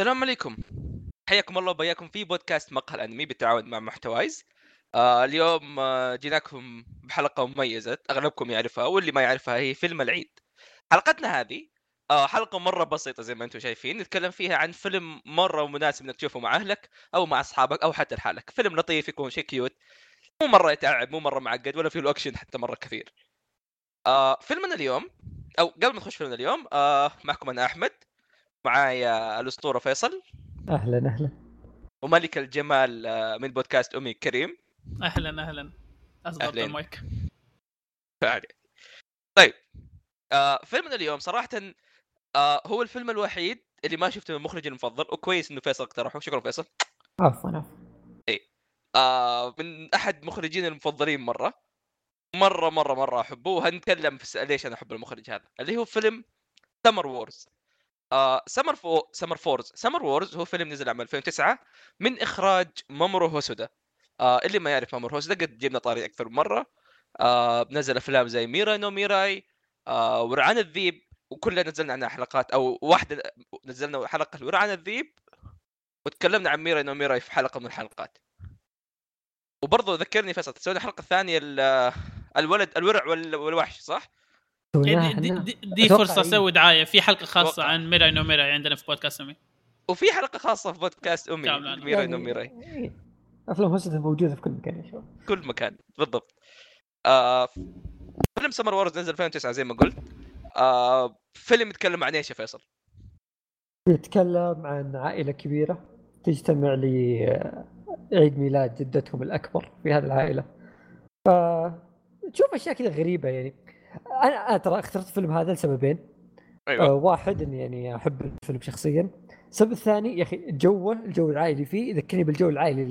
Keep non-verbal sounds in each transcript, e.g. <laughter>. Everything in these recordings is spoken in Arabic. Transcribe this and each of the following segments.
السلام عليكم. حياكم الله وبياكم في بودكاست مقهى الأنمي بالتعاون مع محتوايز. آه اليوم آه جيناكم بحلقة مميزة أغلبكم يعرفها واللي ما يعرفها هي فيلم العيد. حلقتنا هذه آه حلقة مرة بسيطة زي ما أنتم شايفين نتكلم فيها عن فيلم مرة مناسب إنك تشوفه مع أهلك أو مع أصحابك أو حتى لحالك. فيلم لطيف يكون شيء cute مو مرة يتعب مو مرة معقد ولا فيه له اكشن حتى مرة كثير. آه فيلمنا اليوم أو قبل ما نخش فيلمنا اليوم آه معكم أنا أحمد. معايا الأسطورة فيصل. أهلا أهلا. وملك الجمال آه، من بودكاست أمي كريم. أهلا أهلا. اضبط. المايك. فعلي. طيب آه فيلمنا اليوم صراحة آه هو الفيلم الوحيد اللي ما شفته من مخرجي المفضل وكويس إنه فيصل اقترحه. شكرا فيصل. عفوا عفوا. آه من أحد مخرجين المفضلين مرة. مرة مرة مرة أحبه. وهنتكلم في ليش أنا أحب المخرج هذا. اللي هو فيلم Summer Wars Summer Wa Summer Wars Summer Wars هو فيلم نزل عام 2009 من إخراج مامورو هوسودا. آه اللي ما يعرف مامورو هوسودا قد جبنا طاري أكثر من مرة. آه نزل أفلام زي Mirai no Mirai آه ورعان الذيب وكلنا نزلنا عنها حلقات أو واحدة نزلنا حلقة ورعان الذيب وتكلمنا عن Mirai no Mirai في حلقة من الحلقات. وبرضه ذكرني فيصل تسوي الحلقة الثانية ال- الولد الورع وال- والوحش صح؟ دي, دي, فرصة إيه. أسوي دعاية في حلقة خاصة. عن Mirai no Mirai عندنا في بودكاست أنمي وفي حلقة خاصة في بودكاست أنمي. Mirai no Mirai إيه. أفلام هوسودا موجودة في كل مكان يا شباب كل مكان بالضبط آه فيلم Summer Wars نزل 2009 زي ما قلت آه فيلم يتكلم عن إيش يا فيصل؟ يتكلم عن عائلة كبيرة تجتمع لعيد ميلاد جدتهم الأكبر في هذه العائلة ف تشوف أشياء كذا غريبة يعني أنا أنا ترى اخترت الفيلم هذا لسببين. آه أيوه واحد إني يعني أحب الفيلم شخصيا. السبب الثاني يا أخي جوه الجو العائلي فيه يذكرني بالجو العائلي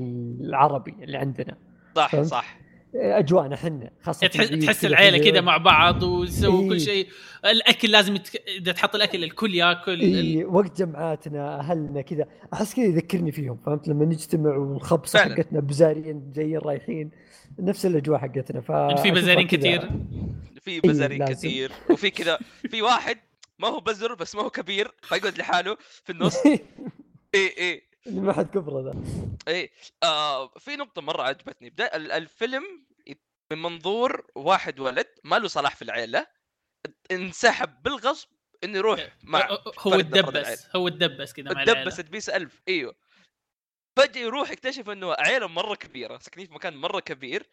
العربي اللي عندنا. صح؟ صح. آه، أجواءنا إحنا خاصة تحس, العيد تحس العيلة في كذا. مع بعض ويسووا إيه. كل شيء. الأكل لازم يتك... إذا تحط الأكل الكل ياكل. ال- اي وقت جمعاتنا أهلنا كذا. أحس كذا يذكرني فيهم فهمت؟ لما نجتمع والخبصه. حقتنا بزارين جايين رايحين نفس الأجواء حقتنا. ف في بزارين كثير. في بزرين لازم. كثير وفي كذا في واحد ما هو بزر بس ما هو كبير فيقعد لحاله في النص. اي <laughs> اي اللي ما حد كبره ذا. إيه. آه في نقطة مرة عجبتني. بدأ ال- الفيلم من منظور واحد ولد ما له صلاح في العيلة انسحب بالغصب إنه يروح مع هو. الدبس هو الدبس كذا مع العيله تدبس تدبيس ألف. إيوه. فجأة يروح يكتشف إنه عيلة مرة كبيرة ساكنين في مكان مرة كبير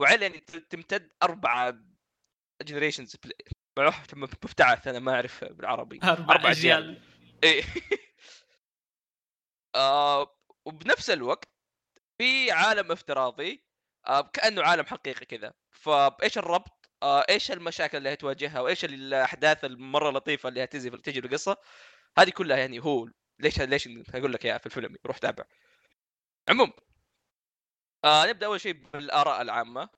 وعيلة يعني تمتد أربعة جنريشنز مفتعث أنا ما أعرف بالعربي. <laughs> أربع أجيال. إيه. <laughs> آه وبنفس الوقت في عالم افتراضي آه كأنه عالم حقيقي كذا. فايش الربط؟ آه إيش المشاكل اللي هتواجهها؟ وإيش الأحداث المرة لطيفة اللي هتجي تجي في القصة؟ هذه كلها يعني هو ليش ليش أقول لك إياها في الفيلم؟ روح تابع. عموم آه نبدأ أول شيء بالآراء العامة.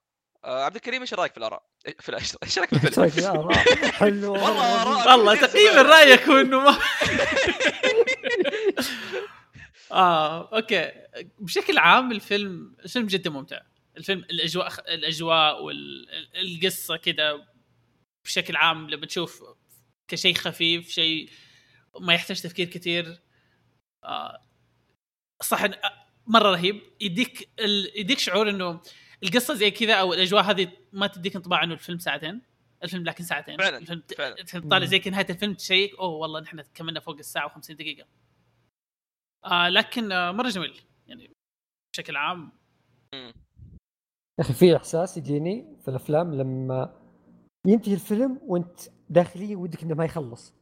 آه عبد الكريم إيش رأيك في الآراء؟ إيه، في إيش رأيك في <laughs> إيش رأيك؟ الفيلم؟ حلو <laughs> والله آراء والله تقريبا. رأيك هو إنه ما <laughs> آه okay بشكل عام الفيلم الفيلم جدا ممتع الفيلم الأجواء الأجواء والقصة كذا بشكل عام لما تشوف كشيء خفيف شيء ما يحتاج تفكير كثير آه صح إن- مرة رهيب يديك ال... يديك شعور إنه القصة زي كذا أو الأجواء هذه ما تديك انطباع إنه الفيلم ساعتين. الفيلم لكن ساعتين. فعلاً، الفيلم فعلاً. الفيلم طالع زي كذا نهاية الفيلم check أوه والله نحن كملنا فوق الساعة و50 دقيقة. آه لكن آه مرة جميل يعني بشكل عام. يا أخي في إحساس يجيني في الأفلام لما ينتهي الفيلم وأنت داخليا ودك إنه ما يخلص.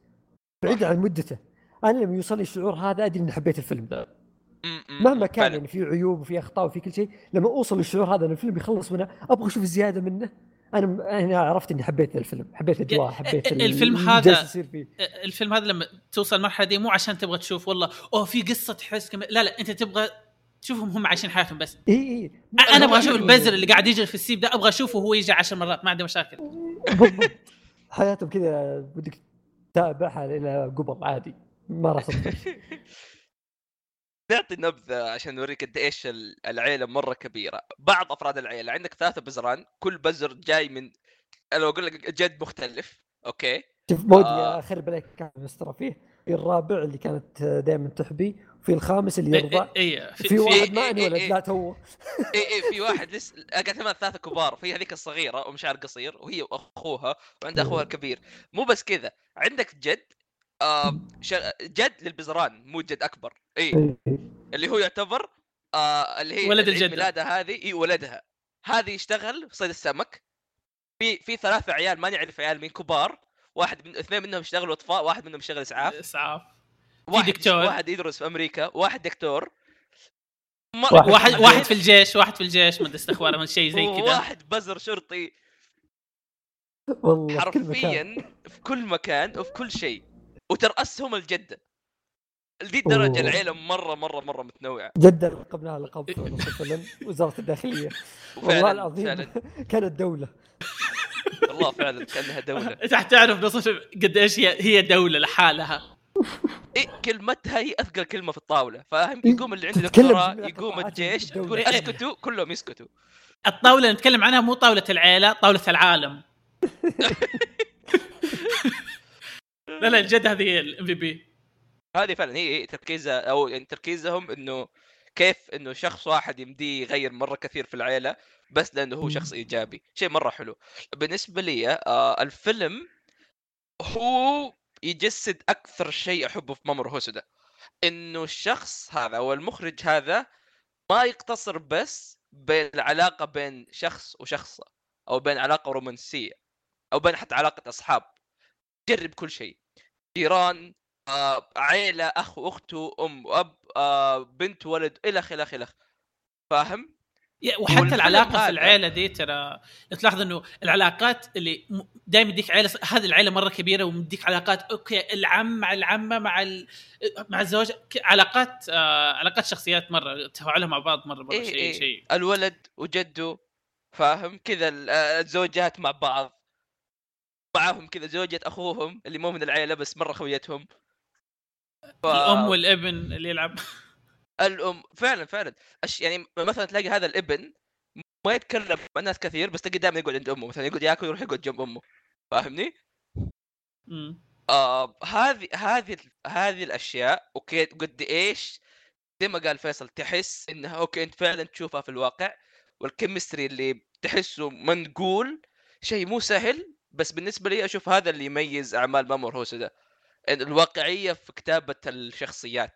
بعيد عن مدته. أنا لما يوصلني الشعور هذا أدري إني حبيت الفيلم. مهما كان. يعني في عيوب وفي أخطاء وفي كل شيء لما أوصل للشعور هذا إن الفيلم يخلص منه أبغى أشوف زياده منه. أنا أنا عرفت إني حبيت الفيلم حبيت الأجواء حبيت ال- الفيلم هذا- الفيلم هذا لما توصل المرحله دي مو عشان تبغى تشوف والله أوه في قصة تحس كم... لا لا أنت تبغى تشوفهم هم عايشين حياتهم بس. إي إي. أنا أبغى أشوف <laughs> البزر اللي قاعد يجري في السيب ده أبغى أشوفه وهو يجي عشر مرات ما عندي مشاكل. حياتهم كذا بدك تتابعها إلى قبل عادي. ما راح <laughs> نعطي نبذة عشان نوريك قد إيش ال- العيلة مرة كبيرة. بعض أفراد العيلة عندك ثلاثة بزران كل بزر جاي من أنا أقول لك جد مختلف أوكي؟ شوف مودي آه. اخرب عليك كان مستر فيه في الرابع اللي كانت دائما تحبي وفي الخامس اللي يرضى اي في واحد إيه، ما إيه، انولد إيه. لا تو. اي اي في <laughs> واحد لسه قاعد ثمان ثلاثة كبار في هذيك الصغيرة ام شعر قصير وهي واخوها وعند أخوها الكبير. مو بس كذا عندك جد آه ش- جد للبزران مو جد أكبر. اي إيه. اللي هو يعتبر آه اللي هي ولد عيد الجدة. ميلادها هذه اي ولدها. هذه يشتغل في صيد السمك. في في ثلاثة عيال ما نعرف عيال مين كبار. واحد من اثنين منهم يشتغلوا اطفاء واحد منهم يشتغل إسعاف. إسعاف. واحد دكتور. واحد يدرس في أمريكا واحد دكتور. م- واحد- واحد واحد في الجيش واحد في الجيش ما أدري استخبار من شيء زي كذا. وواحد بزر شرطي. والله حرفيا في كل مكان وفي كل شيء. وترأسهم الجدة. لدي الدرجة أوه. العيلة مرة مرة مرة متنوعة. جدا لقبناها لقب وزارة الداخلية. <laughs> والله وفعلا العظيم <laughs> كانت دولة. <laughs> والله فعلا كأنها دولة. انت حتعرف نص قد إيش هي دولة لحالها. إيه كلمتها هي أثقل كلمة في الطاولة. فاهم إيه، يقوم اللي عنده دكتوراه يقوم الجيش إيه. اسكتوا كلهم يسكتوا. الطاولة اللي نتكلم عنها مو طاولة العيلة طاولة العالم. لا لا الجد هذه هي الام في بي. هذه فعلا هي تركيزها أو يعني تركيزهم إنه كيف إنه شخص واحد يمديه يغير مرة كثير في العيلة بس لأنه هو شخص إيجابي. شيء مرة حلو. بالنسبة لي آه الفيلم هو يجسد أكثر شيء أحبه في مامور هوسودا. إنه الشخص هذا أو المخرج هذا ما يقتصر بس بين العلاقة بين شخص وشخصة أو بين علاقة رومانسية أو بين حتى علاقة أصحاب. جرب كل شيء. جيران آه، عيلة أخ واخته أم واب آه، بنت ولد الخ الخ الخ فاهم؟ وحتى العلاقة في العيلة دي ترى تلاحظ إنه العلاقات اللي دائما يديك عيلة هذه العيلة مرة كبيرة ومديك علاقات أوكي العم مع العمة مع ال... مع الزوج علاقات آه علاقات شخصيات مرة تفاعلهم مع بعض مرة مرة إيه شيء إيه. شيء. الولد وجده فاهم؟ كذا آه، الزوجات مع بعض. معاهم كذا زوجة أخوهم اللي مو من العيلة بس مرة خويتهم. ف... الأم والابن اللي يلعب. <laughs> الأم فعلا فعلا. أش... يعني مثلا تلاقي هذا الابن ما يتكلم مع الناس كثير بس تلاقي دائما يقعد عند أمه. مثلا يقعد ياكل يروح يقعد جنب أمه. فاهمني؟ مم. آه هذه هذه هذه الأشياء أوكي قد إيش زي ما قال فيصل تحس إنها okay أنت فعلا تشوفها في الواقع وال chemistry اللي تحسه منقول شيء مو سهل بس بالنسبة لي أشوف هذا اللي يميز أعمال مامورو هوسودا إن الواقعية في كتابة الشخصيات.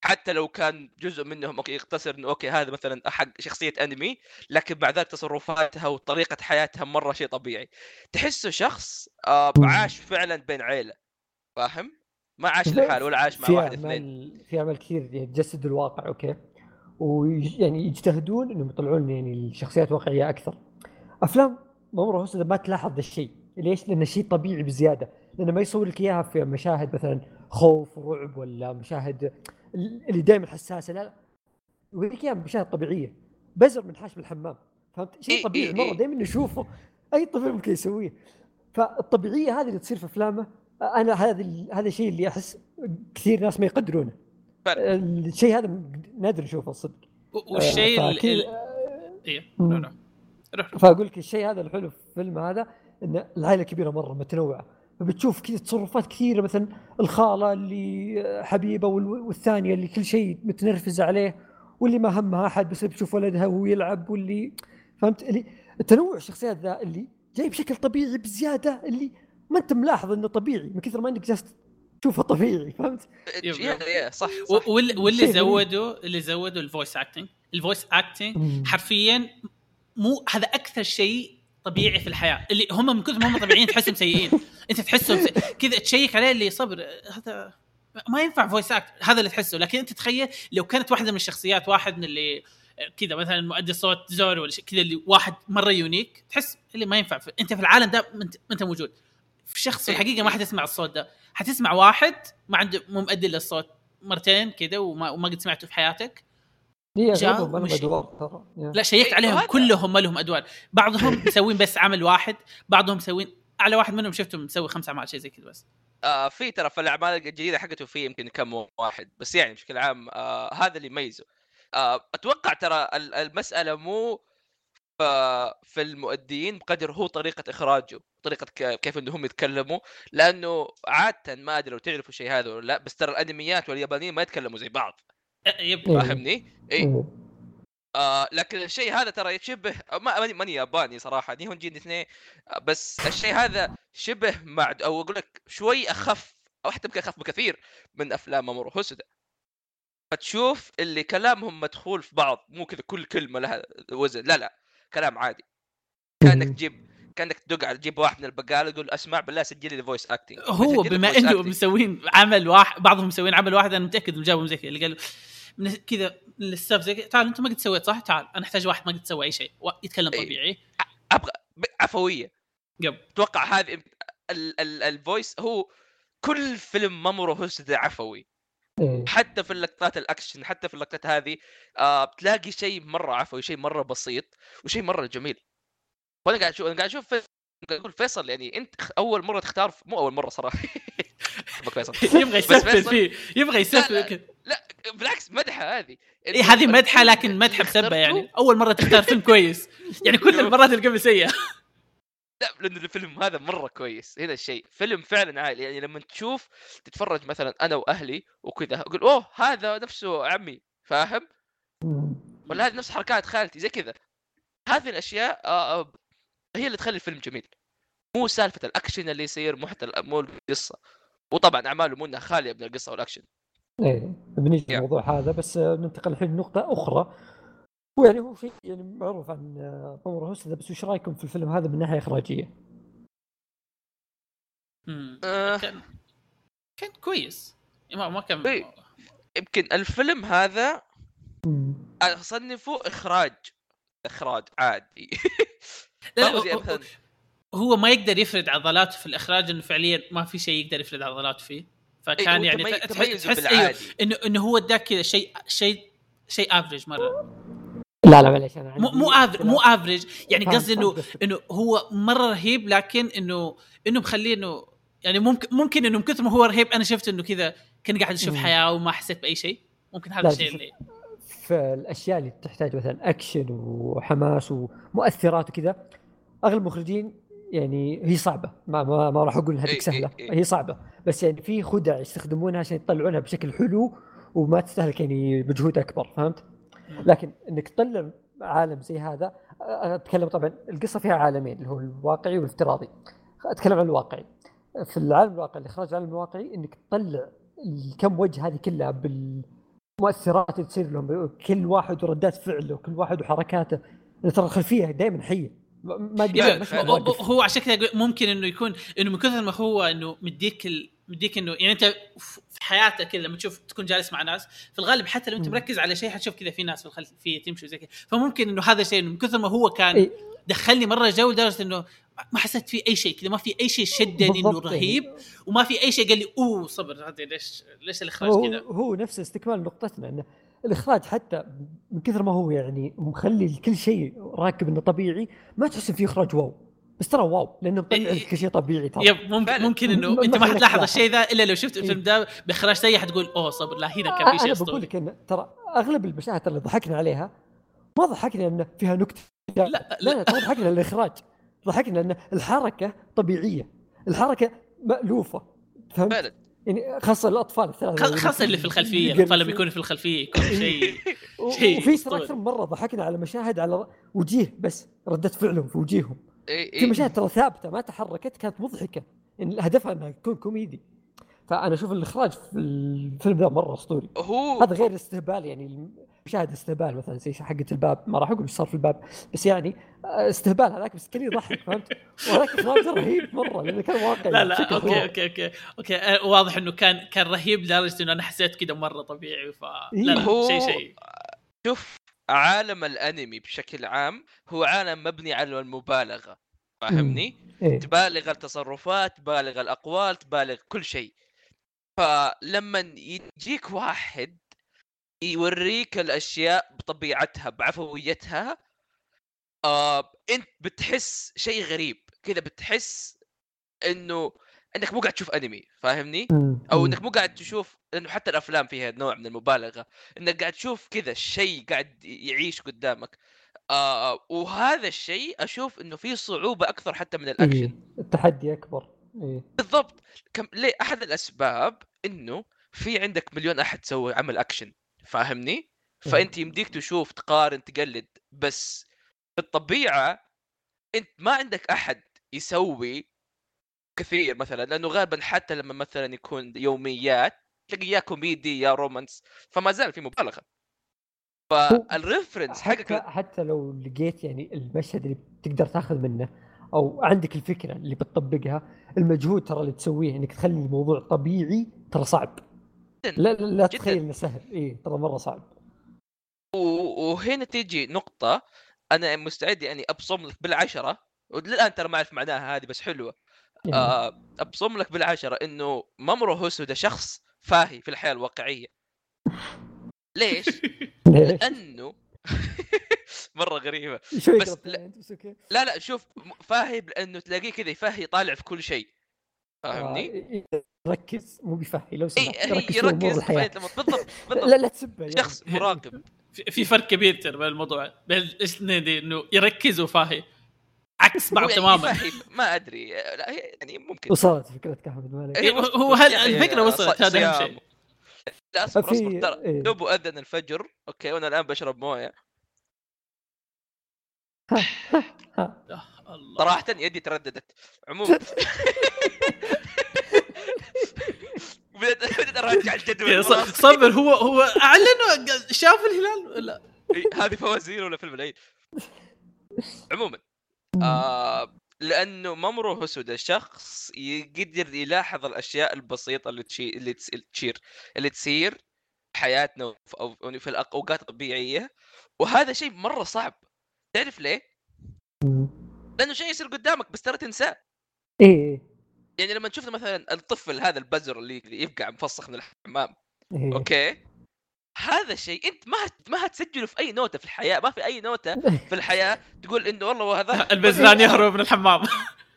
حتى لو كان جزء منهم okay يقتصر إنه okay هذا مثلا حق شخصية أنمي لكن مع ذلك تصرفاتها وطريقة حياتها مرة شيء طبيعي. تحسه شخص آه عاش فعلا بين عيلة. فاهم؟ ما عاش لحاله ولا عاش مع واحد اثنين. في أعمال كثير يعني تجسد الواقع أوكي. ويعني يجتهدون إنهم يطلعون يعني الشخصيات واقعية أكثر. أفلام هوسودا ما تلاحظ الشيء. ليش؟ لأنه شيء طبيعي بزيادة. لأنه ما يصور لك إياها في مشاهد مثلا خوف ورعب ولا مشاهد اللي دائما حساسة. لا يوريك إياها مشاهد طبيعية. بزر من حاش بالحمام فهمت؟ شيء طبيعي. مرة. دائما نشوفه. أي طفل ممكن يسويه. فالطبيعية هذه اللي تصير في أفلامه أنا هذا هذا الشيء اللي أحس كثير ناس ما يقدرونه. الشيء هذا نادر نشوفه الصدق والشيء آه، ال- روح. فأقول لك الشيء هذا الحلو في الفيلم هذا إن العائلة كبيرة مرة متنوعة. فبتشوف كذا تصرفات كثيرة مثلا الخالة اللي حبيبة وال- والثانية اللي كل شيء متنرفزه عليه واللي ما همها أحد بس بتشوف ولدها وهو يلعب واللي فهمت؟ اللي التنوع الشخصيات ذا اللي جاي بشكل طبيعي بزيادة اللي ما أنت ملاحظ إنه طبيعي من كثر ما انك جالس تشوفه طبيعي فهمت؟ صح صح. واللي. زودوا اللي زودوا ال voice acting ال voice acting حرفيا مو هذا أكثر شيء طبيعي في الحياة. اللي هم من كثر ما هم طبيعيين تحسهم سيئين. انت تحسهم سي... كذا check عليه اللي صبر. هذا ما ينفع voice act هذا اللي تحسه. لكن انت تخيل لو كانت واحدة من الشخصيات واحد من اللي كذا مثلا مؤدي صوت زورو ولا كذا اللي واحد مرة يونيك تحس اللي ما ينفع. انت في العالم ده ما انت موجود. في شخص في الحقيقة ما حتسمع الصوت ده. حتسمع واحد ما عنده مو مؤدي للصوت مرتين كذا وما, وما قد سمعته في حياتك. جاء مش-. لا شيكت إيه، عليهم كلهم ما لهم أدوار. بعضهم مسوين بس عمل واحد بعضهم مسوين أعلى واحد منهم شفته مسوي خمس أعمال شيء زي كذا بس. آه في ترى في الأعمال الجديدة حقته في يمكن كم واحد بس يعني بشكل عام آه هذا اللي يميزه. آه أتوقع ترى ال- المسألة مو في المؤديين بقدر هو طريقة إخراجه طريقة ك- كيف إنهم يتكلموا لأنه عادة ما أدري لو تعرفوا الشيء هذا ولا لا بس ترى الأنميات واليابانيين ما يتكلموا زي بعض. يب إيه. فاهمني؟ اي إيه. آه لكن الشيء هذا ترى يشبه ما ماني ماني ياباني صراحة. نيهون جين اثنين. آه، بس الشيء هذا شبه مع أو أقول لك شوي أخف أو حتى يمكن أخف بكثير من أفلام مامورو هوسودا فتشوف اللي كلامهم مدخول في بعض مو كذا كل كلمة لها وزن. لا لا كلام عادي. كأنك. تجيب كأنك تدق على تجيب واحد من البقالة تقول أسمع بالله سجل لي voice acting هو بما إنه مسوين عمل واحد بعضهم مسوين عمل واحد أنا متأكد إنه جابهم زي كذا. اللي قال من كذا من ال staff زي كذا. تعال انت ما قد سويت صح؟ تعال أنا احتاج واحد ما قد سوى أي شيء. يتكلم إيه. طبيعي. أبغى عفوية. yep. أتوقع هذه ال- ال- ال voice هو كل فيلم مامورو هوسودا عفوي. إيه. حتى في اللقطات الأكشن حتى في اللقطات هذه آه بتلاقي شيء مرة عفوي شيء مرة بسيط وشيء مرة جميل. وأنا قاعد أشوف أنا قاعد أشوف أقول فيصل يعني أنت أول مرة تختار مو أول مرة صراحة. <laughs> فيصل. يبغى يسفل فيه يبغى يسفل لا. كذا. لا بالعكس مدحة هذه. إيه هذه مدحة لكن مدحة بسبه يعني. أول مرة تختار فيلم <laughs> كويس. يعني كل المرات اللي قبل سيئة. <laughs> لا لأن الفيلم هذا مرة كويس هنا الشيء. فيلم فعلا عائلي يعني لما تشوف تتفرج مثلا أنا وأهلي وكذا أقول أوه هذا نفسه عمي. فاهم. ولا هذه نفس حركات خالتي زي كذا. هذه الأشياء آه، آه، هي اللي تخلي الفيلم جميل. مو سالفة الأكشن اللي يصير مو حتى مو القصة. وطبعا أعماله مو إنها خالية من القصة والأكشن. إيه بنيجي Yeah. الموضوع هذا بس ننتقل الحين لنقطة أخرى ويعني هو شيء يعني معروف عن مامورو هوسودا بس وش رأيكم في الفيلم هذا من ناحية إخراجية؟ مم. آه. كان كان كويس ما ما كان إيه. يمكن الفيلم هذا. أصنفه إخراج إخراج عادي لا لا هو- ما يقدر يفرد عضلاته في الإخراج إنه فعليا ما في شيء يقدر يفرد عضلاته فيه إيه، فكان هو يعني تحس أيوه انه إنه هو اداك كذا شيء شيء شيء average مرة لا لا معليش أنا مو مو average مو. average يعني قصدي انه. إنه هو مرة رهيب لكن انه إنه مخليه انه يعني ممكن ممكن إنه من كثر ما هو رهيب أنا شفت إنه كذا كان قاعد أشوف. حياة وما حسيت بأي شيء ممكن هذا الشيء اللي في الأشياء اللي تحتاج مثلا اكشن وحماس ومؤثرات وكذا أغلب المخرجين يعني هي صعبة. ما ما, ما راح أقول انها إيه، هذيك سهلة إيه، إيه. هي صعبة. بس يعني في خدع يستخدمونها عشان يطلعونها بشكل حلو وما تستهلك يعني مجهود أكبر فهمت؟ لكن إنك تطلع عالم زي هذا أتكلم طبعا القصة فيها عالمين اللي هو الواقعي والافتراضي. أتكلم عن الواقعي. في العالم الواقعي الاخراج العالم الواقعي إنك تطلع الكم وجه هذه كلها بالمؤثرات اللي تصير لهم كل واحد وردات فعله كل واحد وحركاته ترى الخلفية دائما حية. ما مش هو- عشان كذا ممكن إنه يكون إنه من كثر ما هو إنه مديك ال... مديك إنه يعني أنت في حياتك كذا لما تشوف تكون جالس مع ناس في الغالب حتى لو أنت. مركز على شيء حتشوف كذا في ناس في الخلفيه تمشي وزي كذا فممكن إنه هذا الشيء من كثر ما هو كان إيه. دخلني مرة جو لدرجة إنه ما حسيت فيه أي شيء كذا ما في أي شيء شدني إنه. رهيب وما في أي شيء قال لي أوه صبر هذا ليش ليش الإخراج هو, كذا هو نفس استكمال نقطتنا إنه الإخراج حتى من كثر ما هو يعني مخلي كل شيء راكب إنه طبيعي ما تحس فيه إخراج wow بس ترى wow لأنه مطلع إيه. لك كل شيء طبيعي ترى yep ممكن. ممكن ما- انه أنت ما حتلاحظ تلاحظ. الشيء ذا إلا لو شفت الفيلم إيه. ده بإخراج سيء حتقول أوه صبر لا هنا كان في شيء أنا بقول أسطوري لك انه ترى أغلب المشاهد اللي ضحكنا عليها ما ضحكنا انه فيها نكتة لا لا لا لا ترى ضحكنا الإخراج ضحكنا إن الحركة طبيعية الحركة مألوفة فهمت؟ يعني خاصة الأطفال الثلاثه خ- خاصة اللي في الخلفية الأطفال لما يكونوا في الخلفية يكون شيء <laughs> و- شيء وفي ترى. أكثر من مرة ضحكنا على مشاهد على وجيه بس ردة فعلهم في وجيههم إيه في إيه. مشاهد ترى ثابتة ما تحركت كانت مضحكة يعني هدفها أنها تكون كوميدي فأنا أشوف الإخراج في الفيلم ذا مرة أسطوري هو هذا غير الاستهبال يعني مشاهد استهبال مثلا زي حقة الباب ما راح أقول إيش صار في الباب بس يعني آه، استهبال هذاك بس كان يضحك فهمت؟ وهذاك اخراج رهيب مرة لأنه كان واقعي لا لا okay رهيب. okay okay okay آه، واضح إنه كان كان رهيب لدرجة إنه أنا حسيت كذا مرة طبيعي ف لا لا هو- شيء شيء شوف عالم الأنمي بشكل عام هو عالم مبني على المبالغة فاهمني؟ إيه. تبالغ التصرفات تبالغ الأقوال تبالغ كل شيء فلما يجيك واحد يوريك الأشياء بطبيعتها بعفويتها آه أنت بتحس شيء غريب كذا بتحس إنه إنك مو قاعد تشوف أنمي فاهمني. أو. إنك مو قاعد تشوف لأنه حتى الأفلام فيها نوع من المبالغة إنك قاعد تشوف كذا شيء قاعد يعيش قدامك آه وهذا الشيء أشوف إنه فيه صعوبة أكثر حتى من الأكشن إيه. التحدي أكبر إيه. بالضبط كم ليه أحد الأسباب إنه في عندك مليون أحد تسوي عمل أكشن فاهمني؟ فأنت يمديك تشوف تقارن تقلد بس في الطبيعة أنت ما عندك أحد يسوي كثير مثلا لأنه غالبا حتى لما مثلا يكون يوميات تلاقي يا كوميدي يا romance فما زال في مبالغة فال reference حتى حقك حتى لو لقيت يعني المشهد اللي تقدر تاخذ منه أو عندك الفكرة اللي بتطبقها المجهود ترى اللي تسويه إنك تخلي الموضوع طبيعي ترى صعب. لا لا, لا جداً. تتخيل إنه سهل اي ترى مرة صعب وهنا تيجي نقطة أنا مستعد يعني أبصم لك بالعشرة والآن ترى ما أعرف معناها هذه بس حلوة يعني آه، أبصم لك بالعشرة إنه مامورو هوسودا شخص فاهي في الحياة الواقعية <laughs> ليش؟ ليش؟ لأنه <laughs> مرة غريبة. شوي بس لا- لا لا شوف فاهي لأنه تلاقيه كذا يفهي يطالع في كل شيء. فاهمني؟ آه، ركز مو بيفهي لو سمحت. هي ركز يركز لما- بالضبط <laughs> لا بالضبط. لا تسبه يعني. شخص مراقب. في- في فرق كبير ترى بين الموضوع. بين الاثنين دي إنه يركز وفاهي. عكس بعض يعني تماما. ما أدري. لا هي يعني ممكن. وصلت فكرتك احمد مالك هو- هل- الفكرة وصلت، هذا صيام. شيء. لا أصبر أصبر ترى إيه. دوبه أذن الفجر. أوكي وأنا الآن بشرب موية. <laughs> صراحة يدي ترددت. عموما. <laughs> <laughs> بدأت بدأت ارجع إيه، الجدول. صبر هو هو أعلن شاف الهلال؟ ولا هذه فوازير ولا فيلم العيد. عموما آه لأنه مامورو هوسودا شخص يقدر يلاحظ الأشياء البسيطة اللي تشي... اللي تشير اللي تصير في حياتنا وفي- أو في الاوقات الطبيعيه وهذا شيء مرة صعب. تعرف ليه؟ مم. لأنه شيء يصير قدامك بس ترى تنساه. إيه يعني لما تشوف مثلا الطفل هذا البزر اللي يبقى مفسخ من الحمام إيه. okay؟ هذا الشيء أنت ما هت- ما هتسجله في أي نوتة في الحياة ما في أي نوتة <laughs> في الحياة تقول إنه والله هذا. البزران <laughs> يهرب من الحمام.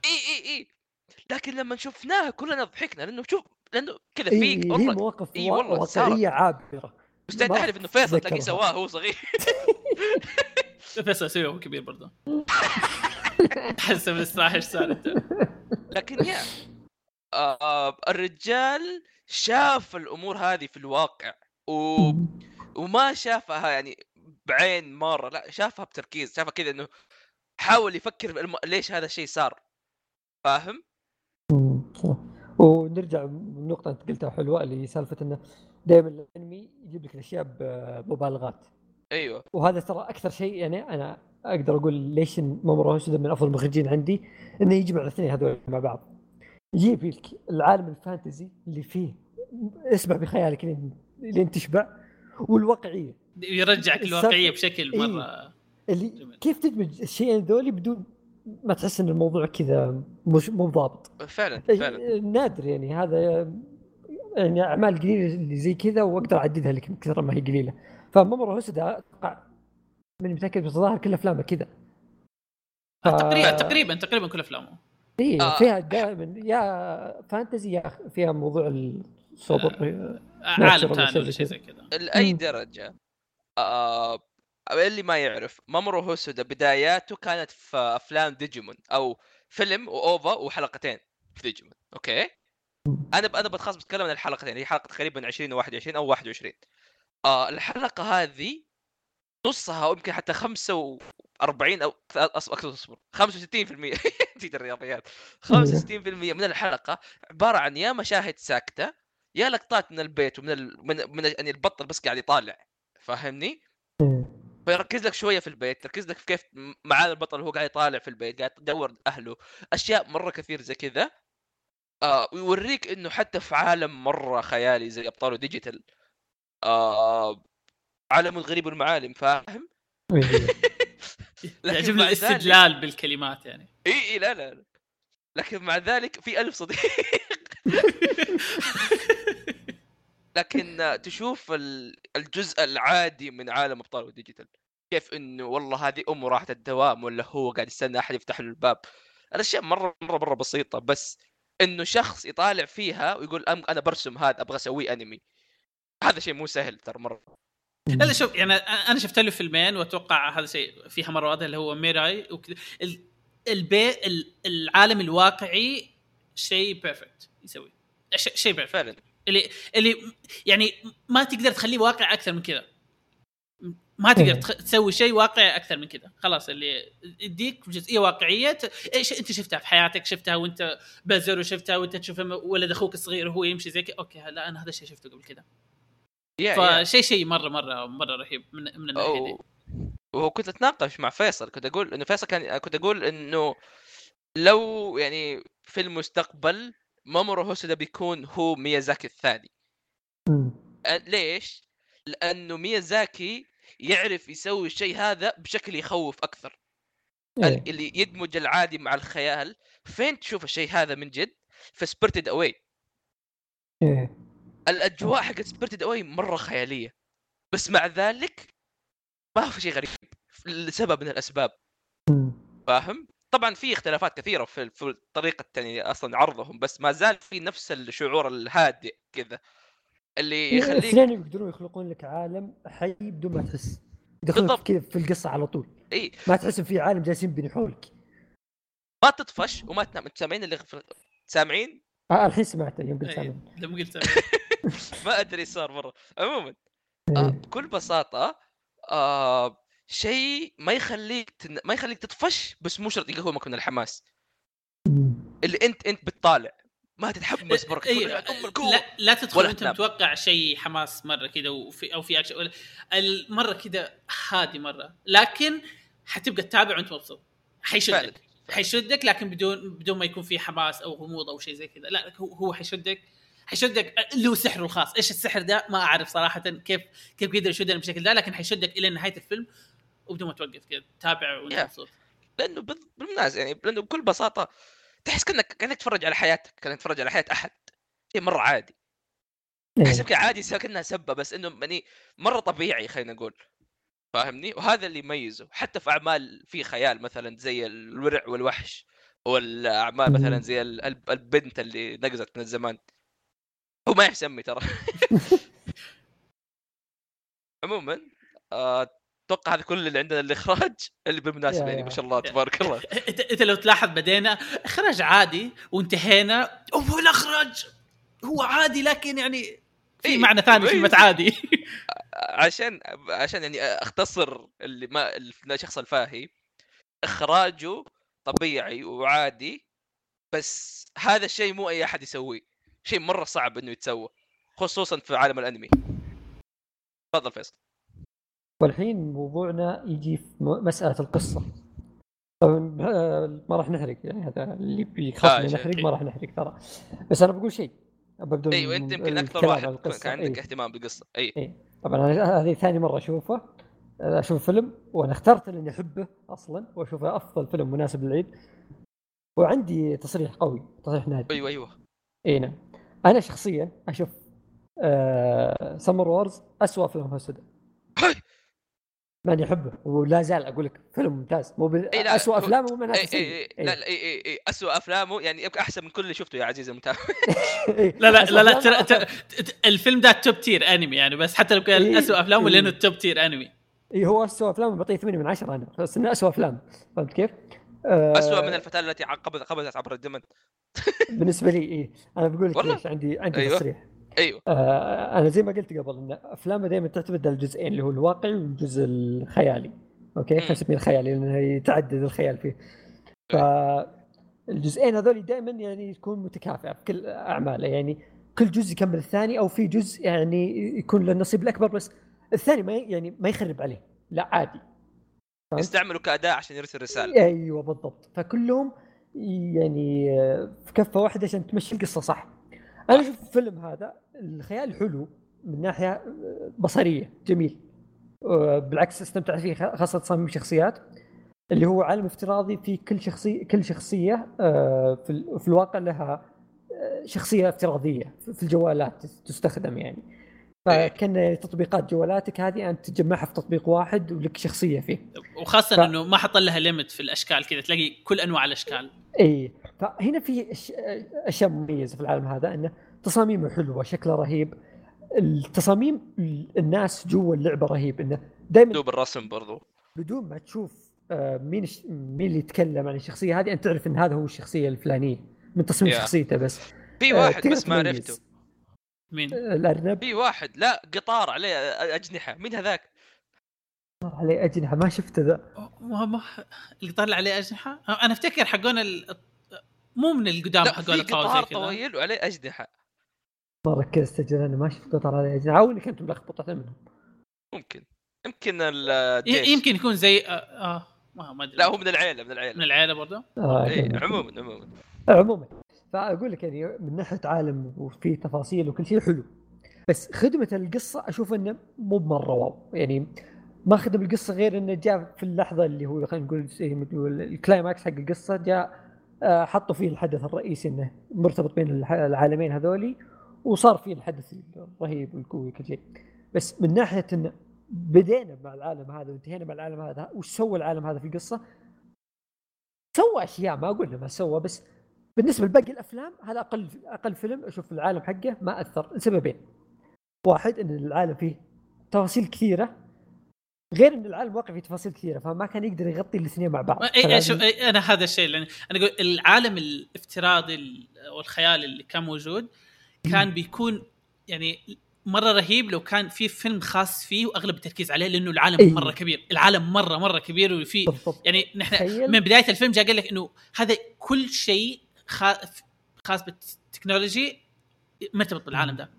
إي إي إي. لكن لما شفناها كلنا ضحكنا لأنه شوف لأنه كذا إيه، في هي والله مواقف إيه وا- والله واقعية عابرة. مستعد ما احلف إنه فيصل تلاقيه. سواها هو صغير. <laughs> بس اسويه هو كبير برضه. <laughs> حسب الاستراحه إيش صار انت لكن يا آه الرجال شاف الأمور هذه في الواقع و... وما شافها يعني بعين مرة لا شافها بتركيز شافها كذا إنه حاول يفكر الم... ليش هذا الشيء صار. فاهم؟ ونرجع النقطة أنت قلتها حلوة اللي هي سالفة إنه دائما الأنمي يجيب لك الأشياء بمبالغات أيوه. وهذا ترى أكثر شيء يعني أنا أقدر أقول ليش مامورو هوسودا من أفضل المخرجين عندي إنه يجمع الاثنين هذول مع بعض. يجيب لك العالم الفانتزي اللي فيه اسمع بخيالك لين لين تشبع والواقعية. يرجعك الواقعية بشكل إيه. مرة اللي جميل. كيف تدمج الشيئين ذولي بدون ما تحس إن الموضوع كذا مش مو ضابط. فعلا إيه، فعلا. نادر يعني هذا يعني أعمال قليلة اللي زي كذا وأقدر أعددها لك من كثر ما هي قليلة. فمامورو هوسودا أتوقع مو متأكد بس الظاهر كل أفلامه كذا. ف- تقريبا تقريبا تقريبا كل أفلامه. اي آه. فيها دائما يا fantasy يا فيها موضوع الصبر عالم ولا ثاني شيء ولا شيء كذا. زي كذا. لاي. درجة؟ آه اللي ما يعرف. مامورو هوسودا بداياته كانت في أفلام ديجيمون أو فيلم واوفا وحلقتين في ديجيمون أوكي؟ أنا ب... أنا بتخصص بتكلم عن الحلقتين هي حلقة تقريبا 20 و21 أو 21 آه الحلقة هذه نصها أو يمكن حتى 45 أو أكثر اصبر 65% نسيت الرياضيات. 65% من الحلقة عبارة عن يا مشاهد ساكتة يا لقطات من البيت ومن ال... من من يعني البطل بس قاعد يطالع. فاهمني؟ فيركز لك شوية في البيت تركز لك في كيف معاه البطل وهو قاعد يطالع في البيت قاعد يدور اهله أشياء مرة كثير زي كذا. آه ويوريك إنه حتى في عالم مرة خيالي زي أبطال ديجيتال آه عالم الغريب والمعالم فاهم؟ <laughs> لكن يعجبني ذلك- الاستدلال بالكلمات يعني. إي إي لا لا لا. لكن مع ذلك في ألف صديق. <laughs> لكن تشوف ال- الجزء العادي من عالم أبطال الديجيتال كيف إنه والله هذه أمه راحت الدوام ولا هو قاعد يستنى أحد يفتح له الباب؟ الأشياء مرة مرة مرة بسيطة بس إنه شخص يطالع فيها ويقول أم أنا برسم هذا أبغى اسويه أنمي. هذا شيء مو سهل ترى مرة. لا لا شوف يعني أنا شفت له فيلمين وأتوقع هذا شيء فيها مرة واضحه اللي هو ميراي وكذا. ال- البي ال- العالم الواقعي شيء perfect يسوي. شيء perfect فعلا. اللي اللي يعني ما تقدر تخليه واقع أكثر من كذا. ما تقدر إيه. تسوي شيء واقعي أكثر من كذا. خلاص اللي يديك جزئيه واقعية إيش أنت شفتها في حياتك؟ شفتها وأنت بزر وشفتها وأنت تشوف ولد أخوك الصغير وهو يمشي زي كذا أوكي لا أنا هذا الشيء شفته قبل كذا. فشيء شيء مرة مرة مرة رهيب من من الناحية دي أو- وهو كنت أتناقش مع فيصل كنت أقول إنه فيصل كان كنت أقول إنه لو يعني في المستقبل مامورو هوسودا بيكون هو ميازاكي الثاني ليش؟ لأنه ميازاكي يعرف يسوي الشيء هذا بشكل يخوف أكثر إيه. اللي يدمج العادي مع الخيال فين تشوف الشيء هذا من جد؟ في Spirited Away إيه. الأجواء حقت Spirited Away مرة خيالية. بس مع ذلك ما في شيء غريب لسبب من الأسباب. فاهم؟ طبعا في اختلافات كثيرة في في طريقة يعني أصلا عرضهم بس ما زال في نفس الشعور الهادئ كذا. اللي يخليك الاثنين يقدرون يخلقون لك عالم حي بدون ما تحس. بالضبط. كذا في القصة على طول. إي. ما تحس في عالم جالسين يبني حولك ما تطفش وما تنام. أنتوا سامعين اللي سامعين؟ آه الحين سمعته يوم قلت إيه، سامع لما قلت <laughs> <laughs> ما أدري صار مرة. عموما إيه. آه بكل بساطة آه شيء ما يخليك تن... ما يخليك تطفش بس مو شرط يقومك من الحماس. اللي أنت أنت بتطالع. ما تتحمس برك تقول إيه،. لا لا تدخل وأنت تنام. متوقع شيء حماس مرة كذا وفي أو في أكشن. ولا- المره كذا هادي مرة. لكن حتبقى تتابع وأنت مبسوط. حيشدك. حيشدك لكن بدون بدون ما يكون في حماس أو غموض أو شيء زي كذا. لا هو هو حيشدك. حيشدك له سحره الخاص. إيش السحر ده؟ ما أعرف صراحة كيف كيف قدر يشدنا بالشكل ده لكن حيشدك إلى نهاية الفيلم وبدون ما توقف كذا تابع وأنت Yeah. مبسوط. لأنه بال- بالمناسبة يعني لأنه بكل بساطة تحس كانك كأنك تتفرج على حياتك كأنك تتفرج على حياة أحد. شيء مرة عادي. إيه. احسب كذا عادي كأنها سبة بس إنه يعني مرة طبيعي خلينا نقول. فاهمني؟ وهذا اللي يميزه. حتى في أعمال في خيال مثلا زي الورع والوحش والأعمال مثلا. زي ال- ال- البنت اللي نقزت من الزمان. هو ما يحسمي ترى <laughs> عموما آه، أتوقع هذا كل اللي عندنا الاخراج اللي بالمناسبة يعني. ما شاء الله تبارك الله <laughs> إنت لو تلاحظ بدينا إخراج عادي وانتهينا هو الإخراج هو عادي لكن يعني في إيه، معنى ثاني إيه. كلمه عادي <laughs> عشان عشان يعني أختصر اللي ما الشخص الفاهي إخراجه طبيعي وعادي بس هذا الشيء مو أي أحد يسويه شيء مرة صعب إنه يتسوى خصوصا في عالم الأنمي. تفضل فيصل. والحين موضوعنا يجي في مسألة القصة. طبعا آه، ما راح نحرق يعني هذا اللي بيخاف آه، آه. نحرق ما راح نحرق ترى. بس أنا بقول شيء. ببدا أيوه أنت يمكن أكثر واحد. كان عندك إيه. اهتمام بالقصة. اي إيه. طبعا هذه ثاني مرة أشوفه. أشوف فيلم وأنا اخترت لاني أحبه أصلا وأشوفه أفضل فيلم مناسب للعيد. وعندي تصريح قوي تصريح نادي أيوه أيوه. اي نعم. أنا شخصيا أشوف آه Summer Wars اسوء فيلم هوسودا. ماني احبه ولا زال أقول لك فيلم ممتاز مو بال... إي لا، اسوء أفلامه اي اي لا لا اي اي اي اسوء أفلامه يعني يمكن أحسن من كل اللي شفته يا عزيزي المتابع <laughs> إي. لا لا لا لا ترى أفضل. ترى- ت- الفيلم ده top tier anime يعني بس حتى لو كان إيه، اسوء أفلامه إيه. لأنه توب تير انمي اي هو اسوء افلام بعطيه 8 من 10 أنا بس إنه اسوء أفلام فهمت كيف؟ آه اسوء من الفتاة التي قبضت قبضت عبر الزمن <laughs> بالنسبة لي اي أنا بقول لك؟ ليش عندي عندي أيوة. تصريح. أيوه. آه أنا زي ما قلت قبل إن افلامه دائما تعتمد على الجزئين اللي هو الواقعي والجزء الخيالي. أوكي. خلينا نسميه الخيالي لأنه يتعدد الخيال فيه. فالجزئين هذول دائما يعني تكون متكافئة في كل أعماله. يعني كل جزء يكمل الثاني أو في جزء يعني يكون له النصيب الأكبر بس الثاني ما يعني ما يخرب عليه. لا عادي. يستعملوا كاداء عشان يرسل رسالة. أيوه بالضبط. فكلهم يعني في كفة واحدة عشان تمشي القصة صح؟ أنا أشوف الفيلم هذا الخيال حلو من ناحية بصرية جميل. آه، بالعكس استمتعت فيه خاصة تصاميم الشخصيات اللي هو عالم افتراضي في كل شخصيه كل شخصية آه، في ال- في الواقع لها آه، شخصية افتراضية في الجوالات تستخدم يعني. فكان تطبيقات جوالاتك هذه أنت تجمعها في تطبيق واحد ولك شخصية فيه. وخاصة ف- إنه ما حط لها ليمت في الأشكال كذا تلاقي كل أنواع الأشكال. إي فهنا في أشياء مميزة في العالم هذا إنه تصاميمه حلوة شكله رهيب. التصاميم ال- الناس جوا اللعبة رهيب إنه دائما دوب الرسم برضو. بدون ما تشوف آه، مين الش- مين اللي يتكلم عن الشخصية هذه أنت تعرف إن هذا هو الشخصية الفلانية من تصميم يا. شخصيته بس. في آه، واحد بس ما. عرفته. مين؟ آه، الأرنب. في واحد. لا قطار عليه أجنحة. مين هذاك؟ صار عليه أجنحة. ما شفته ذا. ما ما اللي طلع عليه أجنحة؟ أنا أفتكر حقون ال... مو من القدام حقون قطار طويل وعليه أجنحة. ما ركزت أجل أنا ما شفت قطر عليه أجنحة. أو اني كنت ملخبط واحدة منهم. ممكن. يمكن الجيش ي- يمكن يكون زي آه, آه ما ما أدري. لا هو من العيلة من من العيلة العيله برضه آه إيه. عموما. عموما عموما. فأقول لك يعني من ناحية عالم وفي تفاصيل وكل شيء حلو. بس خدمة القصة أشوف إنه مو بمرة wow. يعني ما خدم القصة غير إنه جاء في اللحظة اللي هو خلينا نقول ال climax حق القصة جاء آه، حطوا فيه الحدث الرئيسي إنه مرتبط بين العالمين هذولي وصار فيه الحدث الرهيب والقوي كل شيء. بس من ناحية انه بدينا مع العالم هذا وانتهينا مع العالم هذا وش سوى العالم هذا في القصة؟ سوى أشياء ما أقول ما سوى بس بالنسبة لباقي الأفلام هذا أقل أقل فيلم أشوف العالم حقه ما أثر لسببين. واحد إن العالم فيه تفاصيل كثيرة غير إن العالم واقع فيه تفاصيل كثيرة فما كان يقدر يغطي الاثنين مع بعض. فلازم- شو إي أنا هذا الشيء لأن أنا أقول العالم الافتراضي ال- والخيال اللي كان موجود كان بيكون يعني مرة رهيب لو كان في فيلم خاص فيه وأغلب التركيز عليه لأنه العالم إي. مرة كبير العالم مرة مرة كبير وفي يعني نحن من بداية الفيلم جاء قال لك إنه هذا كل شيء خاص بالتكنولوجي مرتبط بالعالم ده.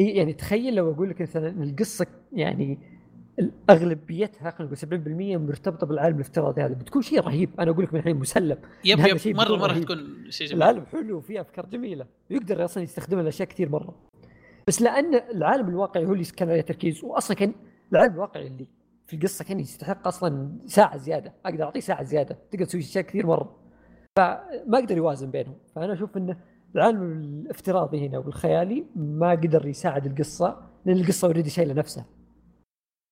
يعني تخيل لو أقول لك مثلا القصة يعني اغلبيتها خلينا نقول 70% مرتبطة بالعالم الافتراضي هذا بتكون شيء رهيب. أنا أقول لك من الحين مسلم. يب يب. شيء مره مرة. تكون شيء جميل. العالم حلو وفيه أفكار جميلة. ويقدر أصلا يستخدمها لأشياء كثير مرة. بس لأن العالم الواقعي هو اللي كان عليه تركيز واصلا كان العالم الواقعي اللي في القصة كان يستحق أصلا ساعة زيادة. أقدر أعطيه ساعة زيادة. تقدر تسوي اشياء كثير مرة. فما قدر يوازن بينهم. فأنا أشوف انه العالم الافتراضي هنا والخيالي ما قدر يساعد القصة لأن القصة اوريدي شايله نفسها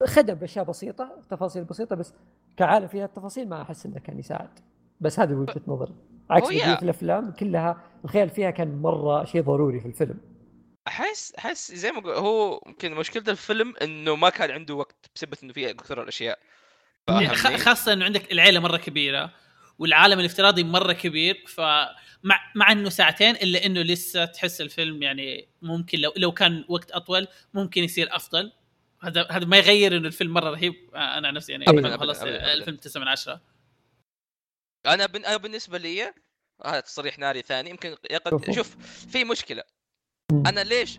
خدم بأشياء بسيطة تفاصيل بسيطة بس كعالم فيها التفاصيل ما أحس إنه كان يساعد. بس هذه وجهة نظري. عكس بقيه الأفلام كلها الخيال فيها كان مرة شيء ضروري في الفيلم. أحس أحس زي ما هو يمكن مشكلة الفيلم إنه ما كان عنده وقت بسبب إنه فيه أكثر الأشياء. يعني فاهمني؟ خاصة إنه عندك العيلة مرة كبيرة. والعالم الافتراضي مرة كبير فمع مع إنه ساعتين إلا إنه لسه تحس الفيلم يعني ممكن لو لو كان وقت أطول ممكن يصير أفضل هذا هذا ما يغير إنه الفيلم مرة رهيب آه، أنا عن نفسي يعني أبداً. الفيلم 9 من 10 أنا بن... أنا بالنسبة لي هذا تصريح ناري ثاني يمكن يقد. شوف في مشكلة. أنا ليش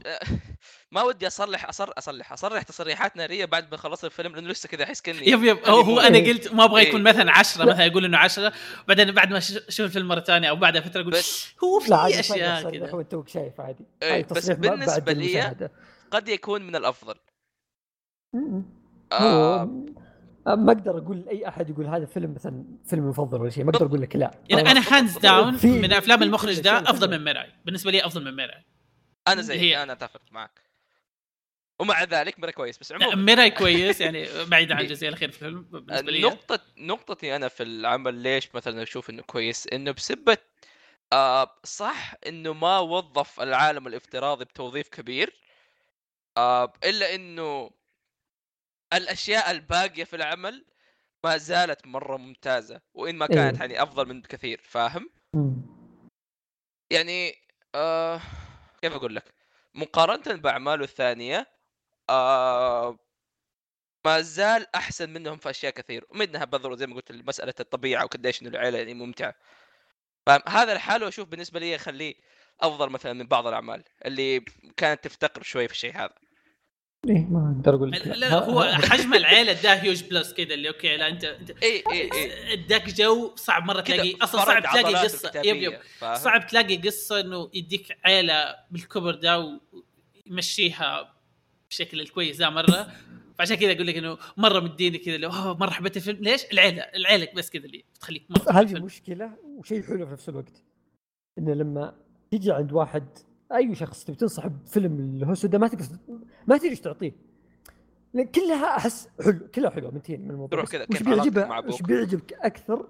ما ودي أصلح أصر... أصلح أصرح تصريحات نارية بعد ما خلصت الفيلم لأنه لسه كذا احس كاني يب يب هو, هو أنا. قلت ما أبغى إيه. يكون مثلا 10 لا. مثلا يقول إنه 10 بعدين بعد ما ش- أشوف الفيلم مرة ثانية أو بعدها فترة أقول هو لا عادي في اشياء كذا توك شايف عادي إيه، بس بعد لي-. قد يكون من الأفضل م-م. آه ما أقدر أقول لاي أحد يقول هذا فيلم مثلا فيلم مفضل ولا شيء ما أقدر أقول لك لا يعني أنا hands down من أفلام المخرج ده أفضل. من ميراي بالنسبة لي أفضل من ميراي أنا زي هي- أنا أتفق معك ومع ذلك مره كويس بس عموما ميراي كويس يعني <laughs> بعيد عن الجزئيه الاخيره في الفيلم بالنسبة لي نقطة نقطتي أنا في العمل ليش مثلا أشوف إنه كويس إنه بسبة آه صح إنه ما وظف العالم الافتراضي بتوظيف كبير آه إلا إنه الأشياء الباقية في العمل ما زالت مرة ممتازة وإن ما كانت إيه. يعني أفضل من كثير فاهم؟ يعني آه كيف أقول لك؟ مقارنة بأعماله الثانية آه ما زال أحسن منهم في أشياء كثير ومنها بذروا زي ما قلت مسألة الطبيعة وقديش إنه العيله يعني ممتعه فاهم هذا لحاله أشوف بالنسبة لي يخليه أفضل مثلا من بعض الأعمال اللي كانت تفتقر شوي في الشيء هذا. إيه ما أقدر أقول لك. لا, لا هو حجم العيلة ده huge plus كذا اللي أوكي لا أنت أنت اي اي اي اداك جو صعب مرة تلاقي أصلا صعب تلاقي قصة yep yep؟ صعب تلاقي قصة إنه يديك عيلة بالكبر ده ويمشيها بشكل الكويس ده مرة فعشان كذا أقول لك إنه مرة مديني كذا اللي أوه مرة حبيت الفيلم ليش؟ العيلة العيلة بس كذا اللي تخليك مرة هذه. مشكلة وشيء حلو في نفس الوقت إنه لما تيجي عند واحد أي شخص تبي تنصح بفيلم الهوسو ده ما تقدر ما تدري إيش تعطيه لأن كلها أحس حلو كلها حلوة منتهين من الموضوع تروح كذا، وش كيف بيعجبها؟ وش بيعجبك أكثر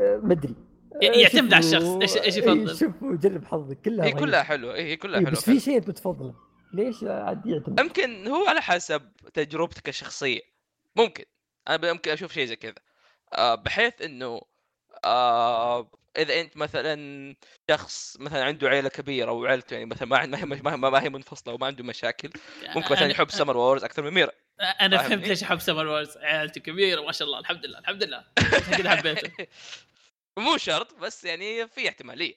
آه، ما أدري آه، يعتمد على الشخص، إيش إيه، يفضل. شوف وجرب حظك كلها هي رهيبة. كلها حلوة إيه هي كلها إيه، حلوة بس في شيء أنت بتفضله ليش عاد يعتمد؟ يمكن هو على حسب تجربتك الشخصية. ممكن. أنا ممكن أشوف شيء زي كذا. آه، بحيث إنه آه، إذا أنت مثلا شخص مثلا عنده عيلة كبيرة وعيلته يعني مثلا ما ما هي ما, ما هي منفصلة وما عنده مشاكل ممكن مثلا يحب Summer Wars أكثر من ميراي أنا؟ فهمت ليش احب سمر وورز عيالته كبيرة ما شاء الله. الحمد لله الحمد لله. <laughs> كذا حبيته. مو شرط بس يعني في احتمالية.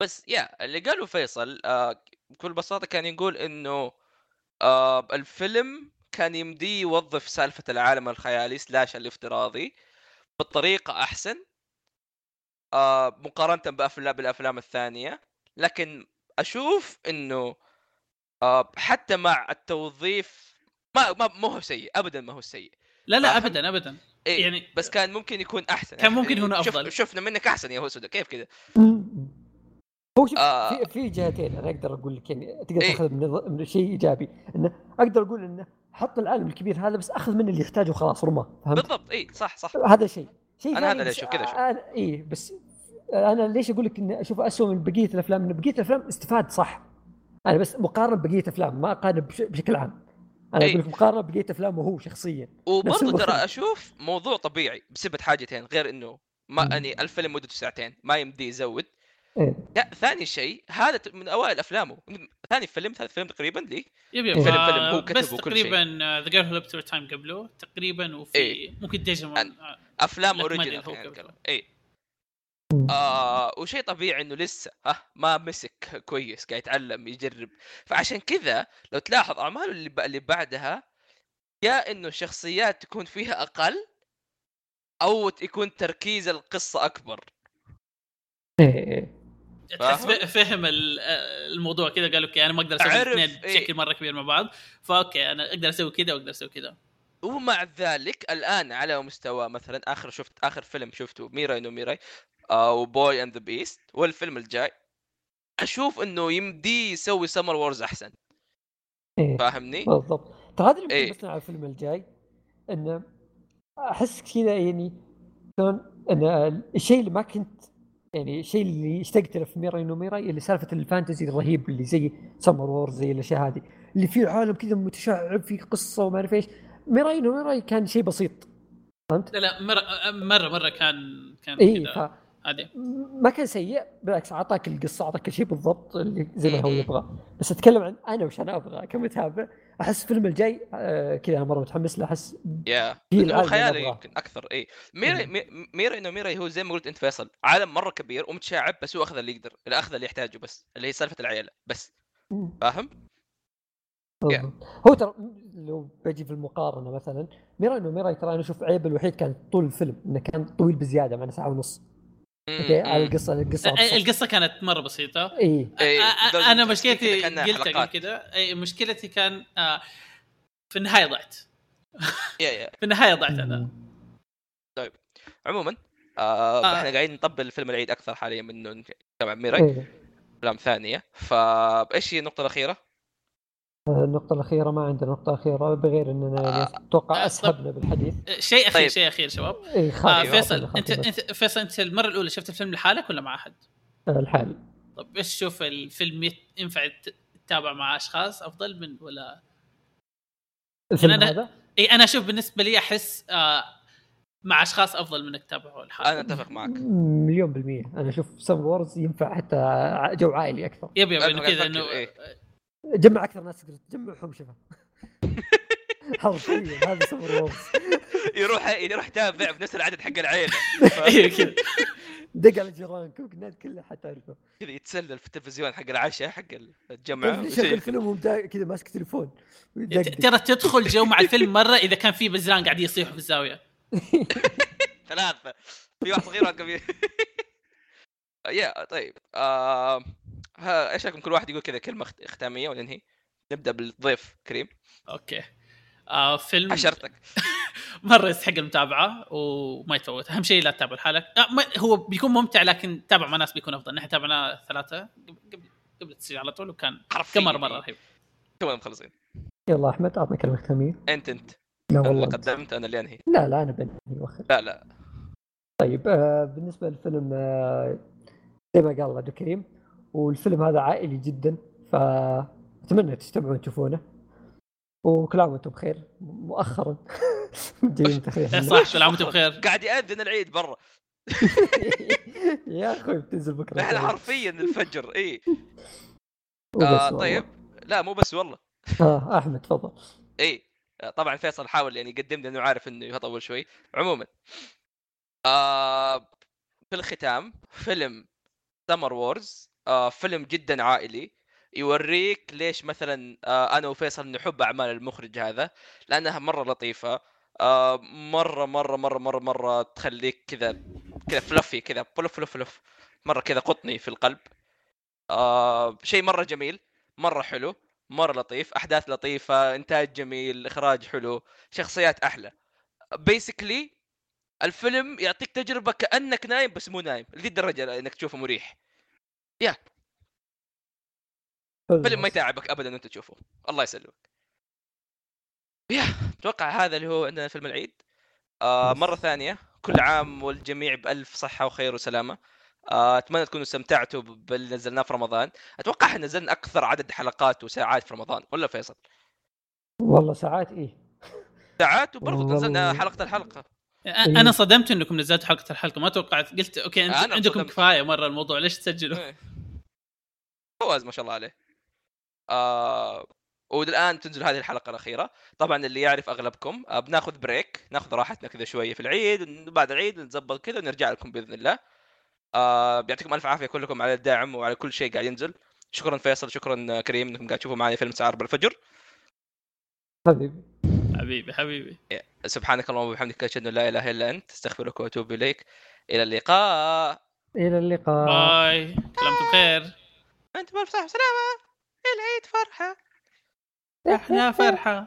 بس يا اللي قاله فيصل آه بكل بساطة كان يقول إنه آه الفيلم كان يمديه يوظف سالفة العالم الخيالي سلاش الافتراضي بطريقة أحسن آه مقارنة بافلام بالأفلام الثانية لكن أشوف إنه آه حتى مع التوظيف ما ما مو هو سيء ابدا ما هو سيء لا لا فاهم؟ ابدا ابدا إيه يعني- بس كان ممكن يكون أحسن كان ممكن يكون شف- أفضل. شفنا منك أحسن يا هوسودا كيف كذا. هو شوف آه. في في جهتين أنا أقدر أقول لك يعني تقدر إيه. تأخذ من, من شيء إيجابي إنه أقدر أقول إنه حط العالم الكبير هذا بس أخذ منه اللي يحتاجه خلاص رماه فهمت؟ بالضبط اي صح صح هذا شيء شيء ثاني هذا اللي بس أشوف كذا. أنا اي بس أنا ليش أقول لك إني أشوف اسوء من بقية الأفلام؟ إن بقية الأفلام استفاد صح أنا بس مقارنة ببقية الافلام ما اقارن بش- بشكل عام أنا إي. أقول لك مقارنة ببقيه أفلامه هو شخصيا وبرضه. ترى أشوف موضوع طبيعي بسبب حاجتين غير إنه ما. يعني الفيلم مدته ساعتين ما يمدي يزود إيه. لا ثاني شيء هذا من أوائل أفلامه. ثاني فيلم ثالث فيلم تقريبا لي. يبي فيلم- آه، فيلم هو كتبه بس وكل شيء. تقريبا The Girl Who Leapt Time قبله تقريبا وفي إيه. ممكن ديجيمون أفلام original اي. آه وشيء طبيعي إنه لسه ها ما مسك كويس قاعد يتعلم يجرب. فعشان كذا لو تلاحظ أعماله اللي, ب... اللي بعدها يا إنه الشخصيات تكون فيها أقل أو يكون تركيز القصة أكبر. إيه. تحس فهم ال- الموضوع كذا قال okay أنا ما أقدر أسوي الاثنين إيه. بشكل مرة كبير مع بعض ف okay أنا أقدر أسوي كذا وأقدر أسوي كذا ومع ذلك الآن على مستوى مثلا آخر شفت آخر فيلم شفته ميراي نو ميراي آه و Boy and the Beast والفيلم الجاي أشوف إنه يمدي يسوي Summer Wars أحسن إيه. فاهمني؟ بالضبط ترى هذا اللي إيه. بس على الفيلم الجاي إنه أحس كذا يعني شلون إن الشيء اللي ما كنت يعني الشيء اللي اشتقت له في ميراي نو ميراي اللي سالفة ال fantasy الرهيب اللي زي سمر وور زي الأشياء هذه اللي فيه عالم كذا متشعب فيه قصة وما أعرف إيش. ميراي نو ميراي كان شيء بسيط فهمت؟ لا لا مرة مرة مرة كان كان اي كذا. عادي. ما كان سيء بالعكس أعطاك القصة أعطاك الشيء بالضبط اللي زي ما هو مم. يبغى. بس أتكلم عن أنا وش أنا أبغى كمتابع. أحس الفيلم الجاي آه كذا مرة متحمس له أحس يا هو خيالي. يمكن أكثر. اي ميراي مي- ميراي نو ميراي هو زي ما قلت أنت فيصل عالم مرة كبير ومتشعب بس هو أخذ اللي يقدر اللي أخذ اللي يحتاجه بس اللي هي سالفة العيلة بس. فاهم؟ هو ترى لو بجي في المقارنة مثلا ميراي نو ميراي ترى أنا أشوف عيب الوحيد كان طول الفيلم إنه كان طويل بزيادة معنا ساعة ونص. okay على. القصة القصة القصة كانت مرة بسيطة. إي. إيه، أنا مشكلتي قلتها قبل. كذا. مشكلتي كان آه، في النهاية ضعت. يا يا. <laughs> في النهاية ضعت أنا. عموما آه آه. إحنا قاعدين نطبل فيلم العيد أكثر حاليا من طبعا ميراي إيه. افلام ثانية. فايش هي النقطة الأخيرة؟ النقطة الأخيرة ما عندنا نقطة أخيرة بغير أننا يعني آه. أتوقع آه، أسهبنا بالحديث شيء أخير طيب. شيء أخير شباب إي آه فيصل خاتمة. أنت فيصل أنت المرة الأولى شفت الفيلم لحالك ولا مع أحد؟ آه، الحال طب إيش تشوف الفيلم ينفع تتابع مع أشخاص أفضل من ولا الفيلم أنا- هذا إي أنا أشوف بالنسبة لي أحس آه مع أشخاص أفضل من انك تتابعه لحالك أنا أتفق معك مليون بالمية أنا أشوف Summer Wars ينفع حتى جو عائلي أكثر يبي يبي أنا كذا إنه إيه. جمع أكثر ناس تقدر تجمعهم شوفها <laughs> حرفيا هذا Summer Wars <laughs> يروح يروح تابع بنفس العدد حق العيلة. <laughs> أيوه كذا. دق على جيرانكم الناس كلها حتعرفه. كذا يتسلل في التلفزيون حق العشاء حق الجمعه شغل فيلم ومدا- كذا ماسك تليفون. ترى تدخل جو مع الفيلم مرة إذا كان في بزران قاعد يصيحوا في الزاوية. ثلاثة. في واحد صغير وواحد كبير. يا طيب. آه... ها إيش رأيكم كل واحد يقول كذا كلمة اخت- ختاميه وننهي نبدأ بالضيف كريم؟ أوكي. آه فيلم عشرتك <laughs> مرة يستحق المتابعة وما يتفوت. أهم شيء لا تتابع لحالك. آه ما هو بيكون ممتع لكن تتابع مع ناس بيكون أفضل. نحن تابعنا ثلاثة قبل قبل قبل التسجيل على طول وكان كم مرة مرة رهيب. تونا مخلصين؟ يلا أحمد أعطنا كلمة ختامية أنت أنت. لا أنا اللي والله قدمت أنا اللي أنهي. لا لا أنا بنهي. وخر لا لا. طيب آه بالنسبة للفيلم آه زي ما قال عبد الكريم والفيلم هذا عائلي جدا ف اتمنى تجتمعون تشوفونه. وكل عام وأنتم بخير مؤخرا. <laughs> <laughs> تخيل إيه صح كل عام وأنتم بخير. قاعد يأذن العيد برا. <laughs> يا أخوي بتنزل بكرة. إحنا الجاي. حرفيا الفجر اي آه. طيب. لا مو بس والله. آه أحمد تفضل. اي طبعا فيصل حاول يعني يقدم لي انه عارف إنه يطول شوي. عموما آه في الختام فيلم Summer Wars آه فيلم جدا عائلي يوريك ليش مثلا آه أنا وفيصل نحب أعمال المخرج هذا لأنها مرة لطيفة آه مرة مرة مرة مرة مرة تخليك كذا كذا fluffy كذا fluff fluff fluff مرة كذا قطني في القلب. آه شيء مرة جميل مرة حلو مرة لطيف أحداث لطيفة إنتاج جميل إخراج حلو شخصيات أحلى. بيسكلي الفيلم يعطيك تجربة كأنك نايم بس مو نايم لذي الدرجة إنك تشوفه مريح. فيلم ما يتعبك ابدا وانت تشوفه. الله يسلمك. يا أتوقع هذا اللي هو عندنا فيلم العيد. آه. مرة ثانية كل عام والجميع بألف صحة وخير وسلامة. آه، أتمنى تكونوا استمتعتوا باللي نزلناه في رمضان. أتوقع إحنا نزلنا أكثر عدد حلقات وساعات في رمضان ولا فيصل؟ والله ساعات إيه. ساعات وبرضه. نزلنا حلقة الحلقة. أنا صدمت إنكم نزلتوا حلقة الحلقة ما توقعت قلت okay انت عندكم صدمت. كفاية مرة الموضوع ليش تسجلوا؟ فواز ما شاء الله عليه. آه والآن تنزل هذه الحلقة الأخيرة. طبعا اللي يعرف أغلبكم آه بناخذ break ناخذ راحتنا كذا شوية في العيد بعد العيد نتظبط كذا ونرجع لكم بإذن الله. آه يعطيكم ألف عافية كلكم على الدعم وعلى كل شيء قاعد ينزل. شكرا فيصل شكرا كريم إنكم قاعد تشوفوا معي فيلم سعر بالفجر حبيبي. حبيبي حبيبي. سبحانك اللهم وبحمدك أشهد أن لا إله إلا أنت أستغفرك وأتوب إليك. إلى اللقاء. إلى اللقاء. باي. كلامكم بخير أنت بالف صحه وسلامه العيد فرحة. إحنا فرحة.